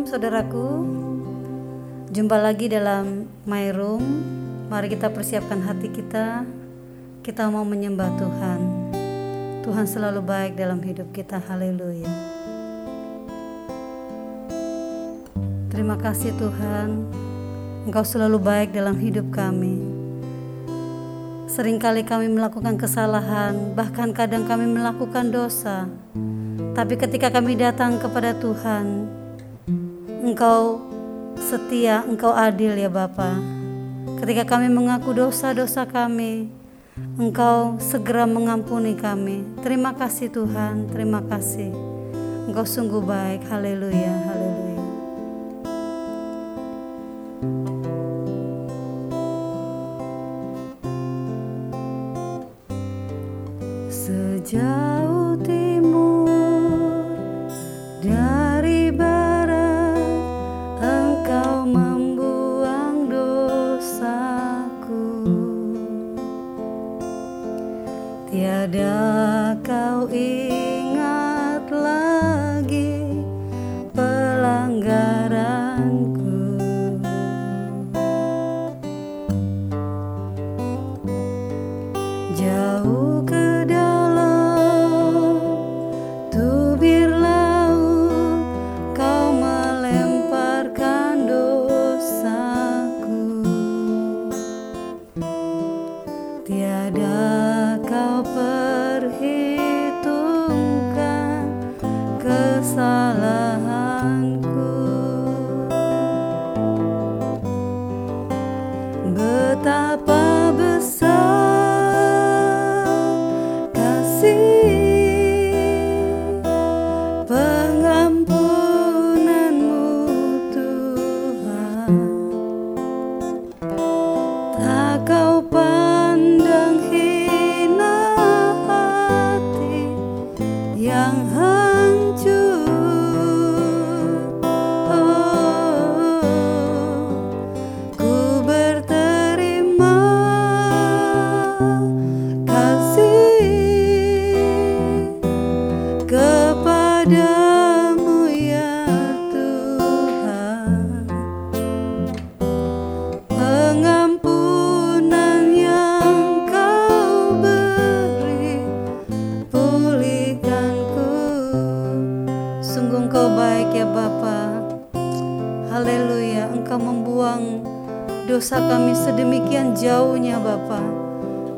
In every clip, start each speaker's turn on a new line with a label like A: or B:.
A: Shalom saudaraku. Jumpa lagi dalam My Room. Mari kita persiapkan hati kita. Kita mau menyembah Tuhan. Tuhan selalu baik dalam hidup kita. Haleluya. Terima kasih Tuhan. Engkau selalu baik dalam hidup kami. Seringkali kami melakukan kesalahan Bahkan kadang kami melakukan dosa. Tapi ketika kami datang kepada Tuhan Engkau setia, Engkau adil ya Bapa. Ketika kami mengaku dosa-dosa kami, Engkau segera mengampuni kami. Terima kasih Tuhan, terima kasih. Engkau sungguh baik. Haleluya, haleluya. Dosa kami sedemikian jauhnya Bapa.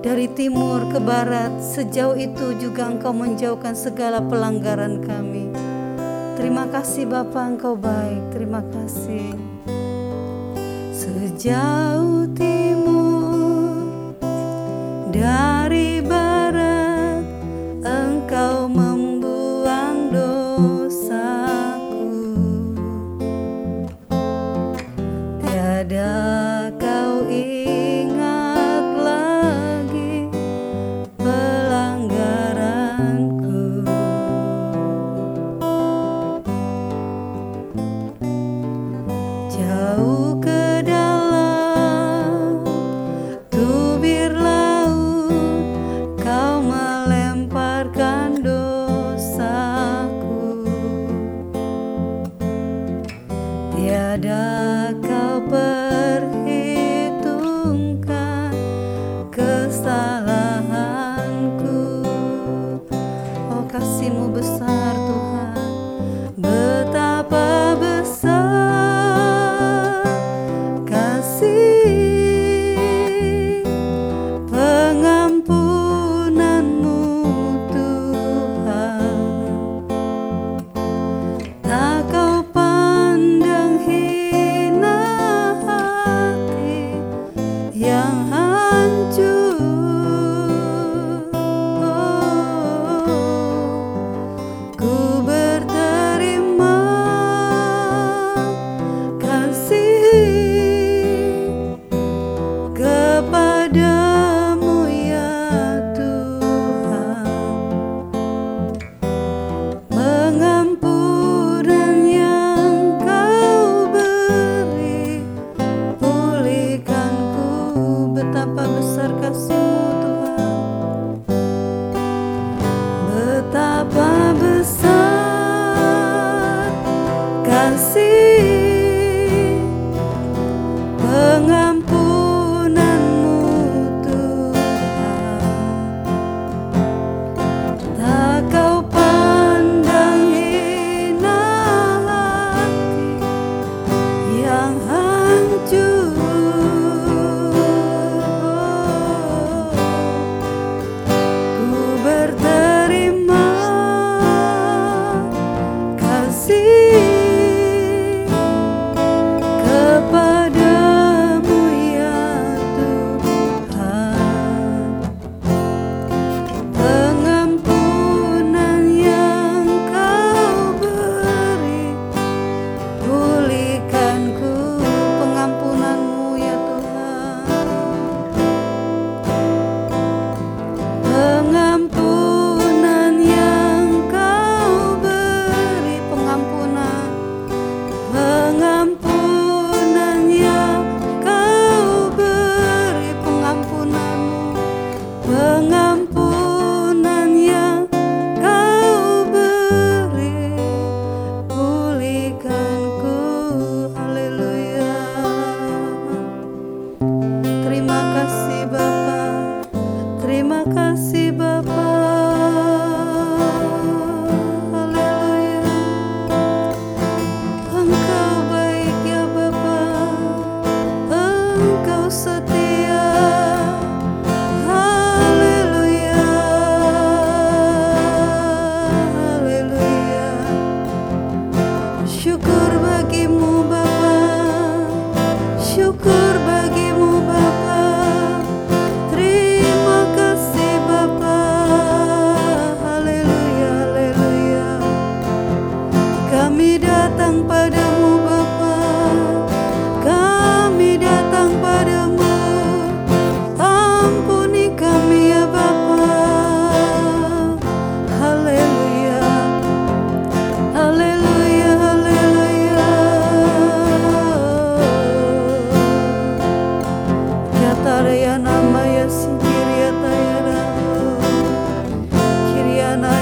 A: Dari timur ke barat Sejauh itu juga engkau menjauhkan segala pelanggaran kami. Terima kasih Bapa engkau baik. Terima kasih. Sejauh timur dari and I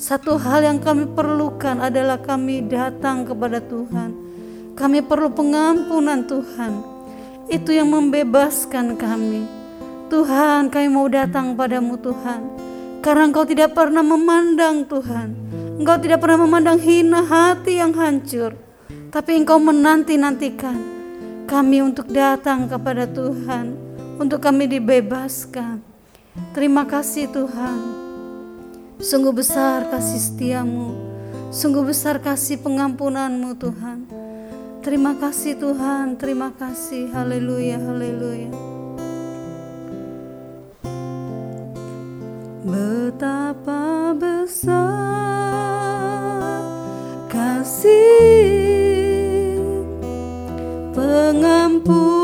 A: satu hal yang kami perlukan adalah kami datang kepada Tuhan. Kami perlu pengampunan Tuhan. Itu yang membebaskan kami. Tuhan, kami mau datang padamu Tuhan. Karena Engkau tidak pernah memandang Tuhan Engkau tidak pernah memandang hina hati yang hancur, tapi Engkau menanti-nantikan kami untuk datang kepada Tuhan, untuk kami dibebaskan. Terima kasih Tuhan. Sungguh besar kasih setiamu, sungguh besar kasih pengampunanmu Tuhan. Terima kasih Tuhan, terima kasih. Haleluya, haleluya. Betapa besar kasih pengampunanmu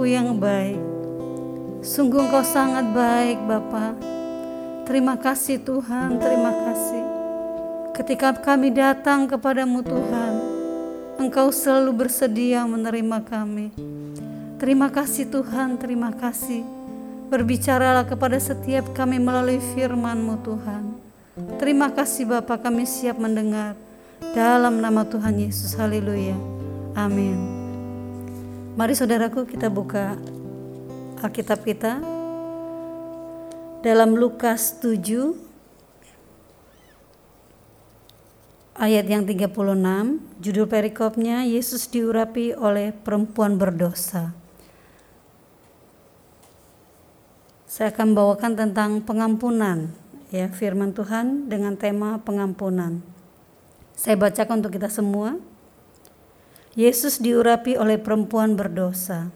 A: Bapakku yang baik Sungguh engkau sangat baik Bapak Terima kasih Tuhan, terima kasih. Ketika kami datang kepadamu Tuhan, Engkau selalu bersedia menerima kami. Terima kasih Tuhan, terima kasih. Berbicaralah kepada setiap kami melalui firman-Mu Tuhan. Terima kasih Bapa kami siap mendengar. Dalam nama Tuhan Yesus, haleluya. Amin. Mari saudaraku kita buka Alkitab kita dalam Lukas 7 ayat yang 36 judul perikopnya Yesus diurapi oleh perempuan berdosa. Saya akan bawakan tentang pengampunan ya firman Tuhan dengan tema pengampunan. Saya bacakan untuk kita semua. Yesus diurapi oleh perempuan berdosa.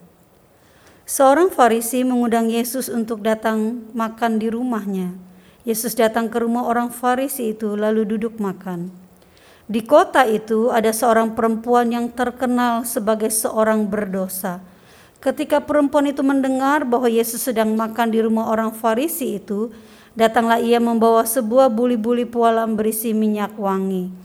A: Seorang Farisi mengundang Yesus untuk datang makan di rumahnya. Yesus datang ke rumah orang Farisi itu lalu duduk makan. Di kota itu ada seorang perempuan yang terkenal sebagai seorang berdosa. Ketika perempuan itu mendengar bahwa Yesus sedang makan di rumah orang Farisi itu, datanglah ia membawa sebuah buli-buli pualam berisi minyak wangi.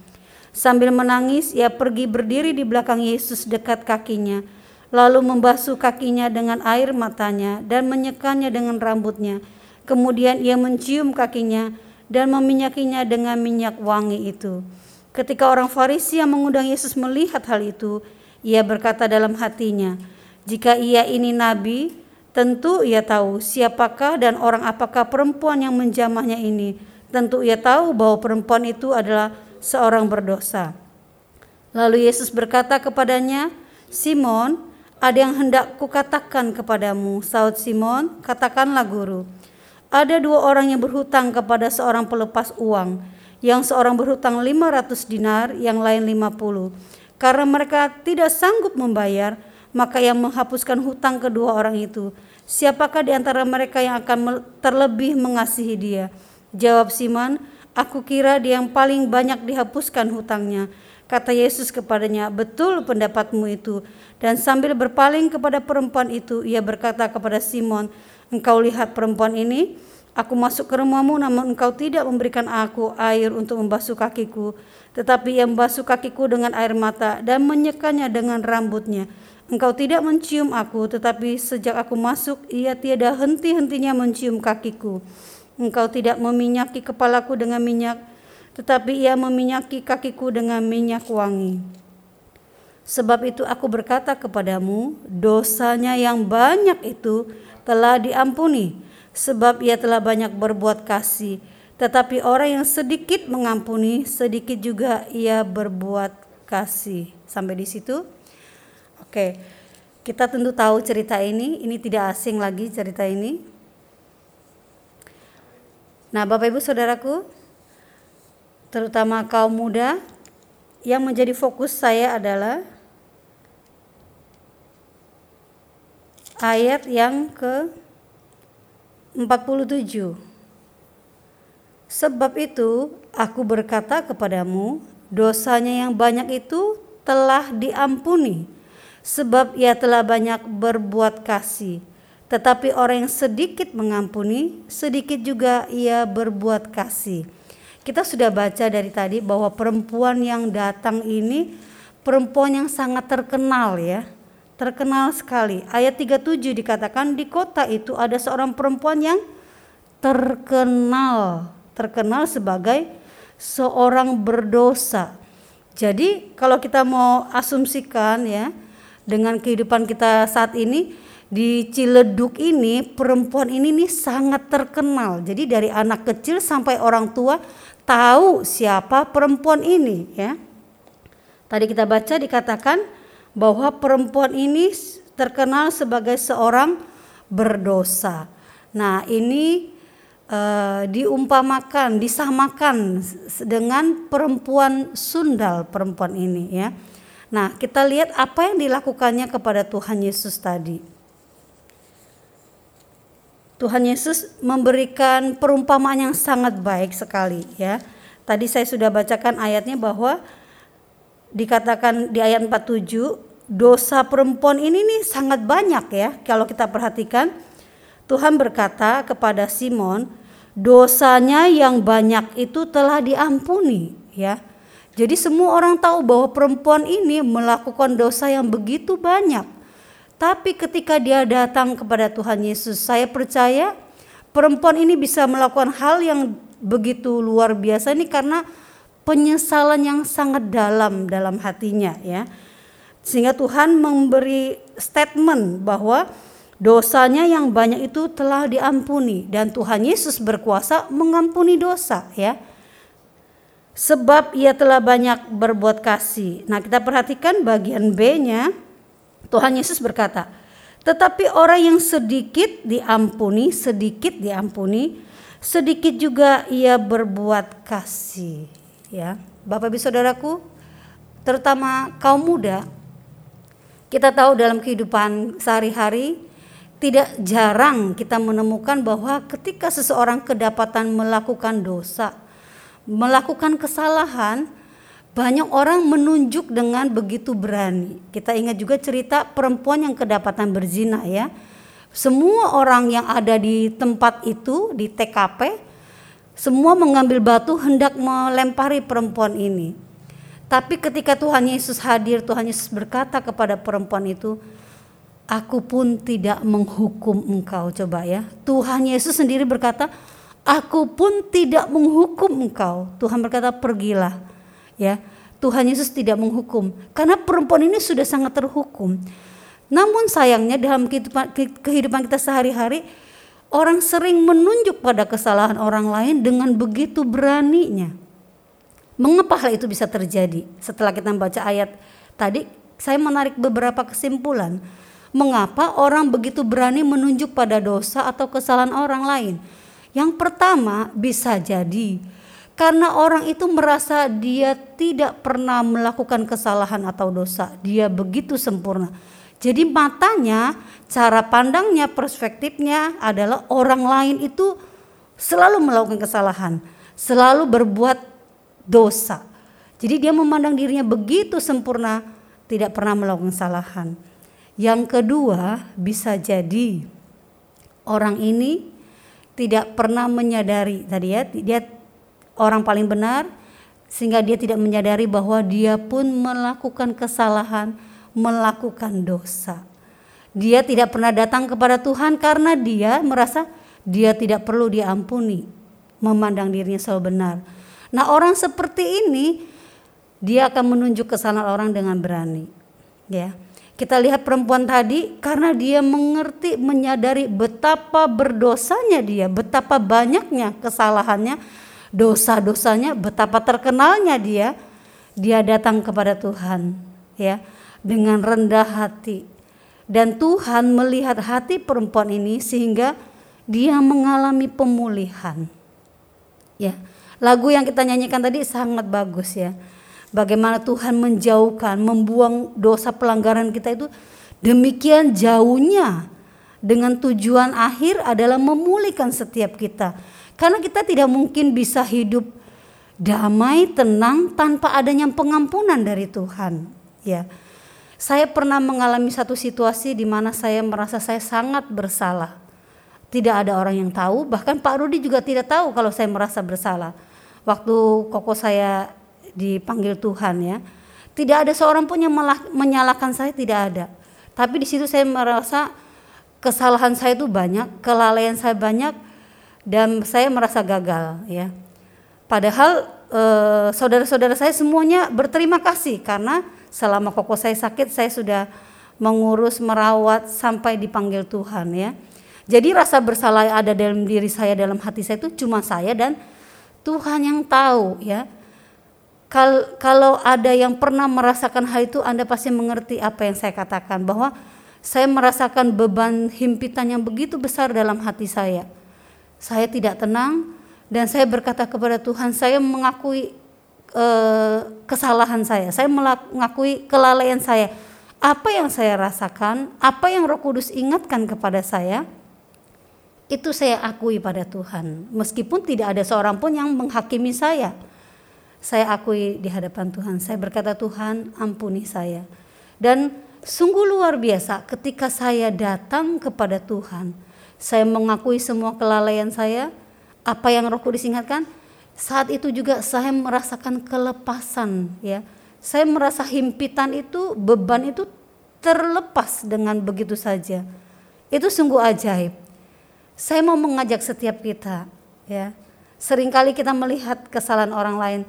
A: Sambil menangis, ia pergi berdiri di belakang Yesus dekat kakinya lalu membasuh kakinya dengan air matanya dan menyekanya dengan rambutnya. Kemudian ia mencium kakinya dan meminyakinya dengan minyak wangi itu. Ketika orang Farisi yang mengundang Yesus melihat hal itu, ia berkata dalam hatinya, "Jika ia ini nabi, tentu ia tahu siapakah dan orang apakah perempuan yang menjamahnya ini. Tentu ia tahu bahwa perempuan itu adalah seorang berdosa." Lalu Yesus berkata kepadanya, "Simon, ada yang hendak kukatakan kepadamu, saud Simon, katakanlah guru. Ada dua orang yang berhutang kepada seorang pelepas uang, yang seorang berhutang 500 dinar, yang lain 50. Karena mereka tidak sanggup membayar, maka yang menghapuskan hutang kedua orang itu. Siapakah di antara mereka yang akan terlebih mengasihi dia? Jawab Simon, aku kira dia yang paling banyak dihapuskan hutangnya. Kata Yesus kepadanya, "Betul pendapatmu itu." Dan sambil berpaling kepada perempuan itu, ia berkata kepada Simon, "Engkau lihat perempuan ini? Aku masuk ke rumahmu, namun engkau tidak memberikan aku air untuk membasuh kakiku, tetapi ia membasuh kakiku dengan air mata dan menyekanya dengan rambutnya. Engkau tidak mencium aku, tetapi sejak aku masuk, ia tiada henti-hentinya mencium kakiku. Engkau tidak meminyaki kepalaku dengan minyak, tetapi ia meminyaki kakiku dengan minyak wangi. Sebab itu aku berkata kepadamu, dosanya yang banyak itu telah diampuni, sebab ia telah banyak berbuat kasih. Tetapi orang yang sedikit mengampuni, sedikit juga ia berbuat kasih. Sampai di situ. Oke. Kita tentu tahu cerita ini, ini tidak asing lagi cerita ini. Nah, Bapak Ibu Saudaraku, terutama kaum muda, yang menjadi fokus saya adalah ayat yang ke 47 Sebab itu aku berkata kepadamu dosanya yang banyak itu telah diampuni sebab ia telah banyak berbuat kasih tetapi orang yang sedikit mengampuni sedikit juga ia berbuat kasih kita sudah baca dari tadi bahwa perempuan yang datang ini perempuan yang sangat terkenal ya terkenal sekali. Ayat 37 dikatakan di kota itu ada seorang perempuan yang terkenal, terkenal sebagai seorang berdosa. Jadi kalau kita mau asumsikan ya dengan kehidupan kita saat ini di Ciledug ini perempuan ini nih sangat terkenal. Jadi dari anak kecil sampai orang tua tahu siapa perempuan ini ya. Tadi kita baca dikatakan bahwa perempuan ini terkenal sebagai seorang berdosa. Nah, ini uh, diumpamakan, disamakan dengan perempuan sundal perempuan ini ya. Nah, kita lihat apa yang dilakukannya kepada Tuhan Yesus tadi. Tuhan Yesus memberikan perumpamaan yang sangat baik sekali ya. Tadi saya sudah bacakan ayatnya bahwa dikatakan di ayat 47 dosa perempuan ini nih sangat banyak ya. Kalau kita perhatikan Tuhan berkata kepada Simon dosanya yang banyak itu telah diampuni ya. Jadi semua orang tahu bahwa perempuan ini melakukan dosa yang begitu banyak tapi ketika dia datang kepada Tuhan Yesus saya percaya perempuan ini bisa melakukan hal yang begitu luar biasa ini karena penyesalan yang sangat dalam dalam hatinya ya. Sehingga Tuhan memberi statement bahwa dosanya yang banyak itu telah diampuni dan Tuhan Yesus berkuasa mengampuni dosa ya. Sebab ia telah banyak berbuat kasih. Nah, kita perhatikan bagian B-nya. Tuhan Yesus berkata, "Tetapi orang yang sedikit diampuni, sedikit diampuni, sedikit juga ia berbuat kasih." ya Bapak Ibu Saudaraku terutama kaum muda kita tahu dalam kehidupan sehari-hari tidak jarang kita menemukan bahwa ketika seseorang kedapatan melakukan dosa, melakukan kesalahan, banyak orang menunjuk dengan begitu berani. Kita ingat juga cerita perempuan yang kedapatan berzina ya. Semua orang yang ada di tempat itu di TKP semua mengambil batu hendak melempari perempuan ini. Tapi ketika Tuhan Yesus hadir, Tuhan Yesus berkata kepada perempuan itu, Aku pun tidak menghukum engkau. Coba ya. Tuhan Yesus sendiri berkata, Aku pun tidak menghukum engkau. Tuhan berkata, pergilah. Ya, Tuhan Yesus tidak menghukum. Karena perempuan ini sudah sangat terhukum. Namun sayangnya dalam kehidupan, kehidupan kita sehari-hari, Orang sering menunjuk pada kesalahan orang lain dengan begitu beraninya. Mengapa hal itu bisa terjadi? Setelah kita membaca ayat tadi, saya menarik beberapa kesimpulan. Mengapa orang begitu berani menunjuk pada dosa atau kesalahan orang lain? Yang pertama, bisa jadi karena orang itu merasa dia tidak pernah melakukan kesalahan atau dosa, dia begitu sempurna. Jadi matanya, cara pandangnya, perspektifnya adalah orang lain itu selalu melakukan kesalahan, selalu berbuat dosa. Jadi dia memandang dirinya begitu sempurna, tidak pernah melakukan kesalahan. Yang kedua, bisa jadi orang ini tidak pernah menyadari tadi ya, dia orang paling benar sehingga dia tidak menyadari bahwa dia pun melakukan kesalahan melakukan dosa. Dia tidak pernah datang kepada Tuhan karena dia merasa dia tidak perlu diampuni, memandang dirinya selalu benar. Nah, orang seperti ini dia akan menunjuk kesalahan orang dengan berani. Ya. Kita lihat perempuan tadi karena dia mengerti, menyadari betapa berdosanya dia, betapa banyaknya kesalahannya, dosa-dosanya, betapa terkenalnya dia, dia datang kepada Tuhan, ya dengan rendah hati. Dan Tuhan melihat hati perempuan ini sehingga dia mengalami pemulihan. Ya, lagu yang kita nyanyikan tadi sangat bagus ya. Bagaimana Tuhan menjauhkan, membuang dosa pelanggaran kita itu demikian jauhnya dengan tujuan akhir adalah memulihkan setiap kita. Karena kita tidak mungkin bisa hidup damai, tenang tanpa adanya pengampunan dari Tuhan, ya. Saya pernah mengalami satu situasi di mana saya merasa saya sangat bersalah. Tidak ada orang yang tahu, bahkan Pak Rudi juga tidak tahu kalau saya merasa bersalah. Waktu koko saya dipanggil Tuhan ya, tidak ada seorang pun yang menyalahkan saya, tidak ada. Tapi di situ saya merasa kesalahan saya itu banyak, kelalaian saya banyak, dan saya merasa gagal ya. Padahal eh, saudara-saudara saya semuanya berterima kasih karena selama koko saya sakit saya sudah mengurus merawat sampai dipanggil Tuhan ya. Jadi rasa bersalah ada dalam diri saya dalam hati saya itu cuma saya dan Tuhan yang tahu ya. Kal kalau ada yang pernah merasakan hal itu Anda pasti mengerti apa yang saya katakan bahwa saya merasakan beban himpitan yang begitu besar dalam hati saya. Saya tidak tenang dan saya berkata kepada Tuhan, saya mengakui eh, kesalahan saya, saya mengakui kelalaian saya. Apa yang saya rasakan, apa yang Roh Kudus ingatkan kepada saya, itu saya akui pada Tuhan. Meskipun tidak ada seorang pun yang menghakimi saya. Saya akui di hadapan Tuhan. Saya berkata, "Tuhan, ampuni saya." Dan sungguh luar biasa ketika saya datang kepada Tuhan. Saya mengakui semua kelalaian saya, apa yang Roh Kudus ingatkan, saat itu juga saya merasakan kelepasan ya. Saya merasa himpitan itu, beban itu terlepas dengan begitu saja. Itu sungguh ajaib. Saya mau mengajak setiap kita ya. Seringkali kita melihat kesalahan orang lain.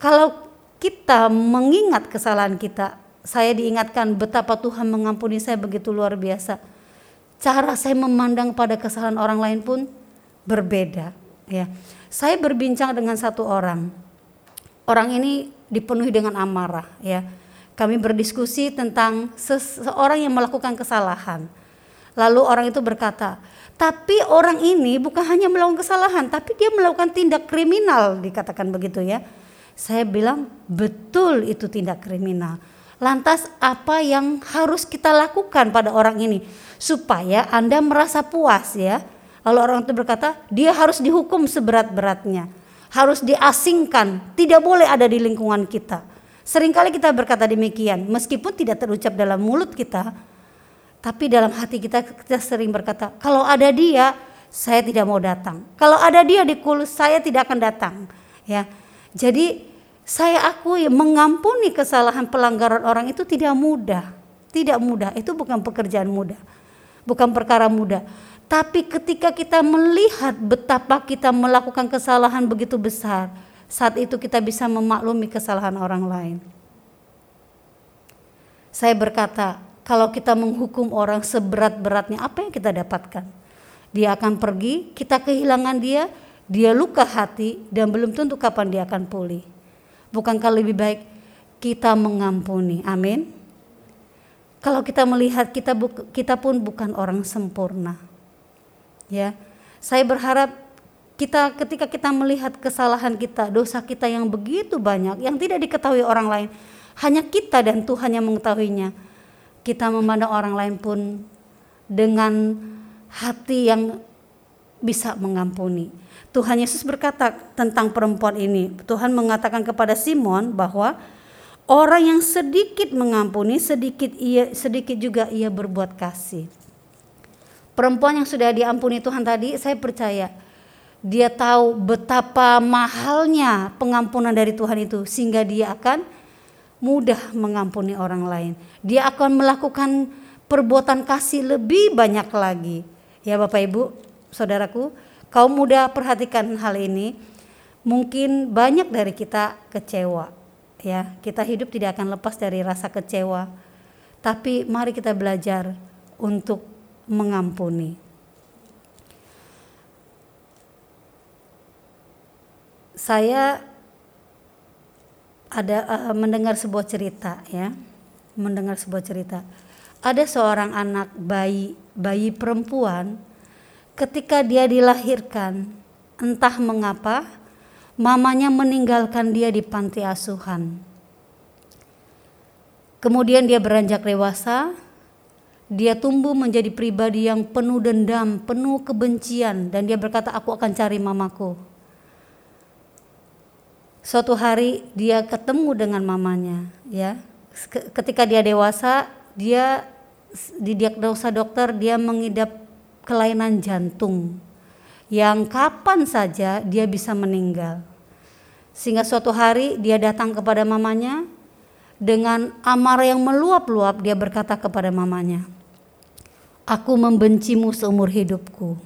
A: Kalau kita mengingat kesalahan kita, saya diingatkan betapa Tuhan mengampuni saya begitu luar biasa. Cara saya memandang pada kesalahan orang lain pun berbeda ya. Saya berbincang dengan satu orang. Orang ini dipenuhi dengan amarah ya. Kami berdiskusi tentang seseorang yang melakukan kesalahan. Lalu orang itu berkata, tapi orang ini bukan hanya melakukan kesalahan, tapi dia melakukan tindak kriminal, dikatakan begitu ya. Saya bilang, betul itu tindak kriminal. Lantas apa yang harus kita lakukan pada orang ini supaya Anda merasa puas ya? Lalu orang itu berkata, dia harus dihukum seberat-beratnya. Harus diasingkan, tidak boleh ada di lingkungan kita. Seringkali kita berkata demikian, meskipun tidak terucap dalam mulut kita, tapi dalam hati kita kita sering berkata, kalau ada dia, saya tidak mau datang. Kalau ada dia di kulus, saya tidak akan datang. Ya, jadi saya akui mengampuni kesalahan pelanggaran orang itu tidak mudah, tidak mudah. Itu bukan pekerjaan mudah, bukan perkara mudah. Tapi ketika kita melihat betapa kita melakukan kesalahan begitu besar, saat itu kita bisa memaklumi kesalahan orang lain. Saya berkata, kalau kita menghukum orang seberat-beratnya, apa yang kita dapatkan? Dia akan pergi, kita kehilangan dia, dia luka hati, dan belum tentu kapan dia akan pulih. Bukankah lebih baik kita mengampuni? Amin. Kalau kita melihat kita kita pun bukan orang sempurna ya. Saya berharap kita ketika kita melihat kesalahan kita, dosa kita yang begitu banyak yang tidak diketahui orang lain, hanya kita dan Tuhan yang mengetahuinya. Kita memandang orang lain pun dengan hati yang bisa mengampuni. Tuhan Yesus berkata tentang perempuan ini. Tuhan mengatakan kepada Simon bahwa orang yang sedikit mengampuni, sedikit ia sedikit juga ia berbuat kasih. Perempuan yang sudah diampuni Tuhan tadi, saya percaya dia tahu betapa mahalnya pengampunan dari Tuhan itu sehingga dia akan mudah mengampuni orang lain. Dia akan melakukan perbuatan kasih lebih banyak lagi. Ya Bapak Ibu, Saudaraku, kaum muda perhatikan hal ini. Mungkin banyak dari kita kecewa. Ya, kita hidup tidak akan lepas dari rasa kecewa. Tapi mari kita belajar untuk mengampuni. Saya ada uh, mendengar sebuah cerita ya, mendengar sebuah cerita. Ada seorang anak bayi, bayi perempuan ketika dia dilahirkan, entah mengapa mamanya meninggalkan dia di panti asuhan. Kemudian dia beranjak dewasa, dia tumbuh menjadi pribadi yang penuh dendam, penuh kebencian dan dia berkata aku akan cari mamaku. Suatu hari dia ketemu dengan mamanya, ya. Ketika dia dewasa, dia didiagnosa dokter dia mengidap kelainan jantung yang kapan saja dia bisa meninggal. Sehingga suatu hari dia datang kepada mamanya dengan amarah yang meluap-luap dia berkata kepada mamanya, "Aku membencimu seumur hidupku."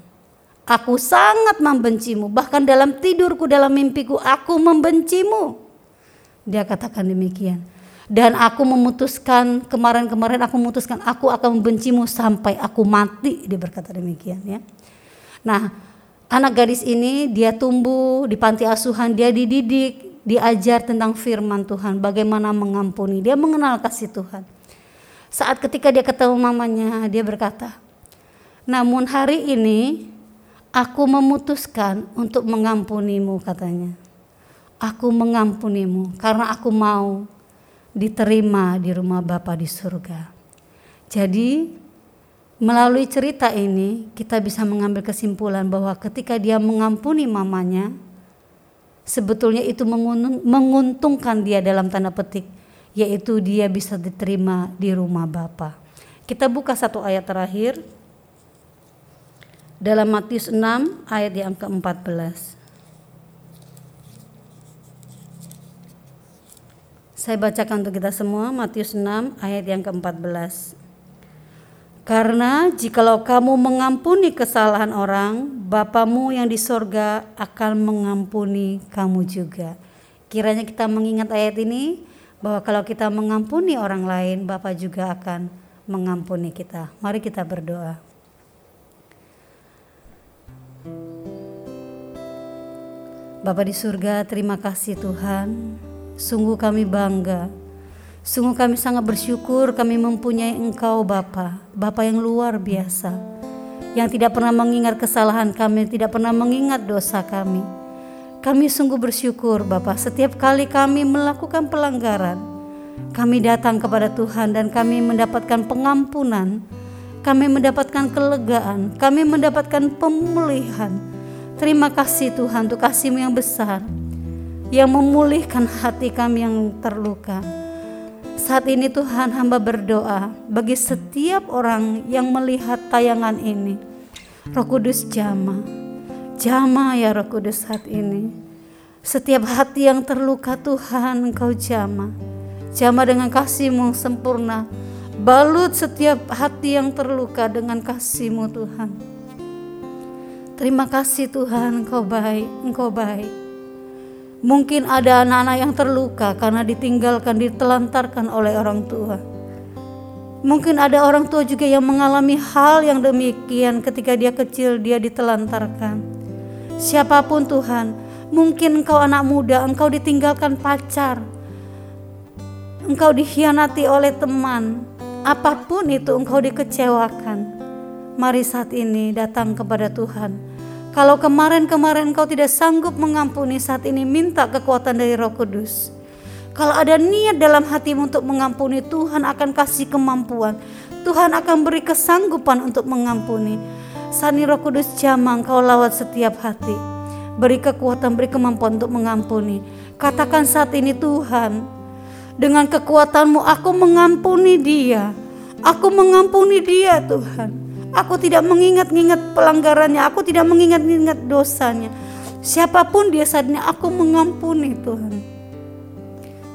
A: Aku sangat membencimu, bahkan dalam tidurku, dalam mimpiku, aku membencimu. Dia katakan demikian. Dan aku memutuskan, kemarin-kemarin aku memutuskan, aku akan membencimu sampai aku mati. Dia berkata demikian ya. Nah, anak gadis ini dia tumbuh di panti asuhan, dia dididik, diajar tentang firman Tuhan, bagaimana mengampuni. Dia mengenal kasih Tuhan. Saat ketika dia ketemu mamanya, dia berkata, namun hari ini Aku memutuskan untuk mengampunimu katanya. Aku mengampunimu karena aku mau diterima di rumah Bapa di surga. Jadi melalui cerita ini kita bisa mengambil kesimpulan bahwa ketika dia mengampuni mamanya sebetulnya itu menguntungkan dia dalam tanda petik yaitu dia bisa diterima di rumah Bapa. Kita buka satu ayat terakhir dalam Matius 6 ayat yang ke-14. Saya bacakan untuk kita semua Matius 6 ayat yang ke-14. Karena jikalau kamu mengampuni kesalahan orang, Bapamu yang di sorga akan mengampuni kamu juga. Kiranya kita mengingat ayat ini bahwa kalau kita mengampuni orang lain, Bapa juga akan mengampuni kita. Mari kita berdoa. Bapa di surga, terima kasih Tuhan. Sungguh kami bangga. Sungguh kami sangat bersyukur kami mempunyai Engkau Bapa, Bapa yang luar biasa. Yang tidak pernah mengingat kesalahan kami, tidak pernah mengingat dosa kami. Kami sungguh bersyukur Bapa, setiap kali kami melakukan pelanggaran, kami datang kepada Tuhan dan kami mendapatkan pengampunan, kami mendapatkan kelegaan, kami mendapatkan pemulihan, Terima kasih Tuhan untuk kasih-Mu yang besar yang memulihkan hati kami yang terluka. Saat ini Tuhan hamba berdoa bagi setiap orang yang melihat tayangan ini. Roh Kudus jama, jama ya Roh Kudus saat ini. Setiap hati yang terluka Tuhan Engkau jama. Jama dengan kasih-Mu sempurna. Balut setiap hati yang terluka dengan kasih-Mu Tuhan. Terima kasih Tuhan, Engkau baik, Engkau baik. Mungkin ada anak-anak yang terluka karena ditinggalkan, ditelantarkan oleh orang tua. Mungkin ada orang tua juga yang mengalami hal yang demikian ketika dia kecil, dia ditelantarkan. Siapa pun Tuhan, mungkin engkau anak muda, engkau ditinggalkan pacar, engkau dikhianati oleh teman, apa pun itu engkau dikecewakan. Mari saat ini datang kepada Tuhan kalau kemarin-kemarin kau tidak sanggup mengampuni saat ini minta kekuatan dari roh kudus. Kalau ada niat dalam hatimu untuk mengampuni Tuhan akan kasih kemampuan. Tuhan akan beri kesanggupan untuk mengampuni. Sani roh kudus jamang kau lawat setiap hati. Beri kekuatan, beri kemampuan untuk mengampuni. Katakan saat ini Tuhan, dengan kekuatanmu aku mengampuni dia. Aku mengampuni dia Tuhan. Aku tidak mengingat-ingat pelanggarannya, aku tidak mengingat-ingat dosanya. Siapa pun dia saat ini aku mengampuni Tuhan.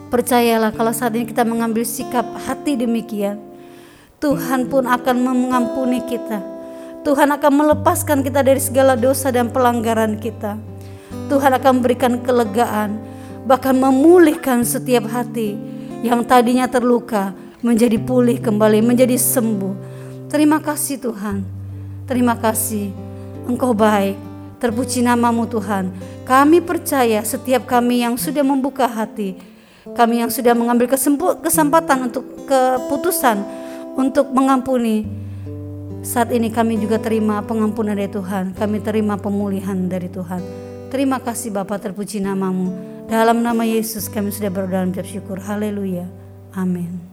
A: Percayalah kalau saat ini kita mengambil sikap hati demikian, Tuhan pun akan mengampuni kita. Tuhan akan melepaskan kita dari segala dosa dan pelanggaran kita. Tuhan akan memberikan kelegaan, bahkan memulihkan setiap hati yang tadinya terluka menjadi pulih kembali, menjadi sembuh Terima kasih Tuhan. Terima kasih. Engkau baik. Terpuji namamu Tuhan. Kami percaya setiap kami yang sudah membuka hati, kami yang sudah mengambil kesempatan untuk keputusan untuk mengampuni. Saat ini kami juga terima pengampunan dari Tuhan. Kami terima pemulihan dari Tuhan. Terima kasih Bapa terpuji namamu. Dalam nama Yesus kami sudah berdoa dan syukur. Haleluya. Amin.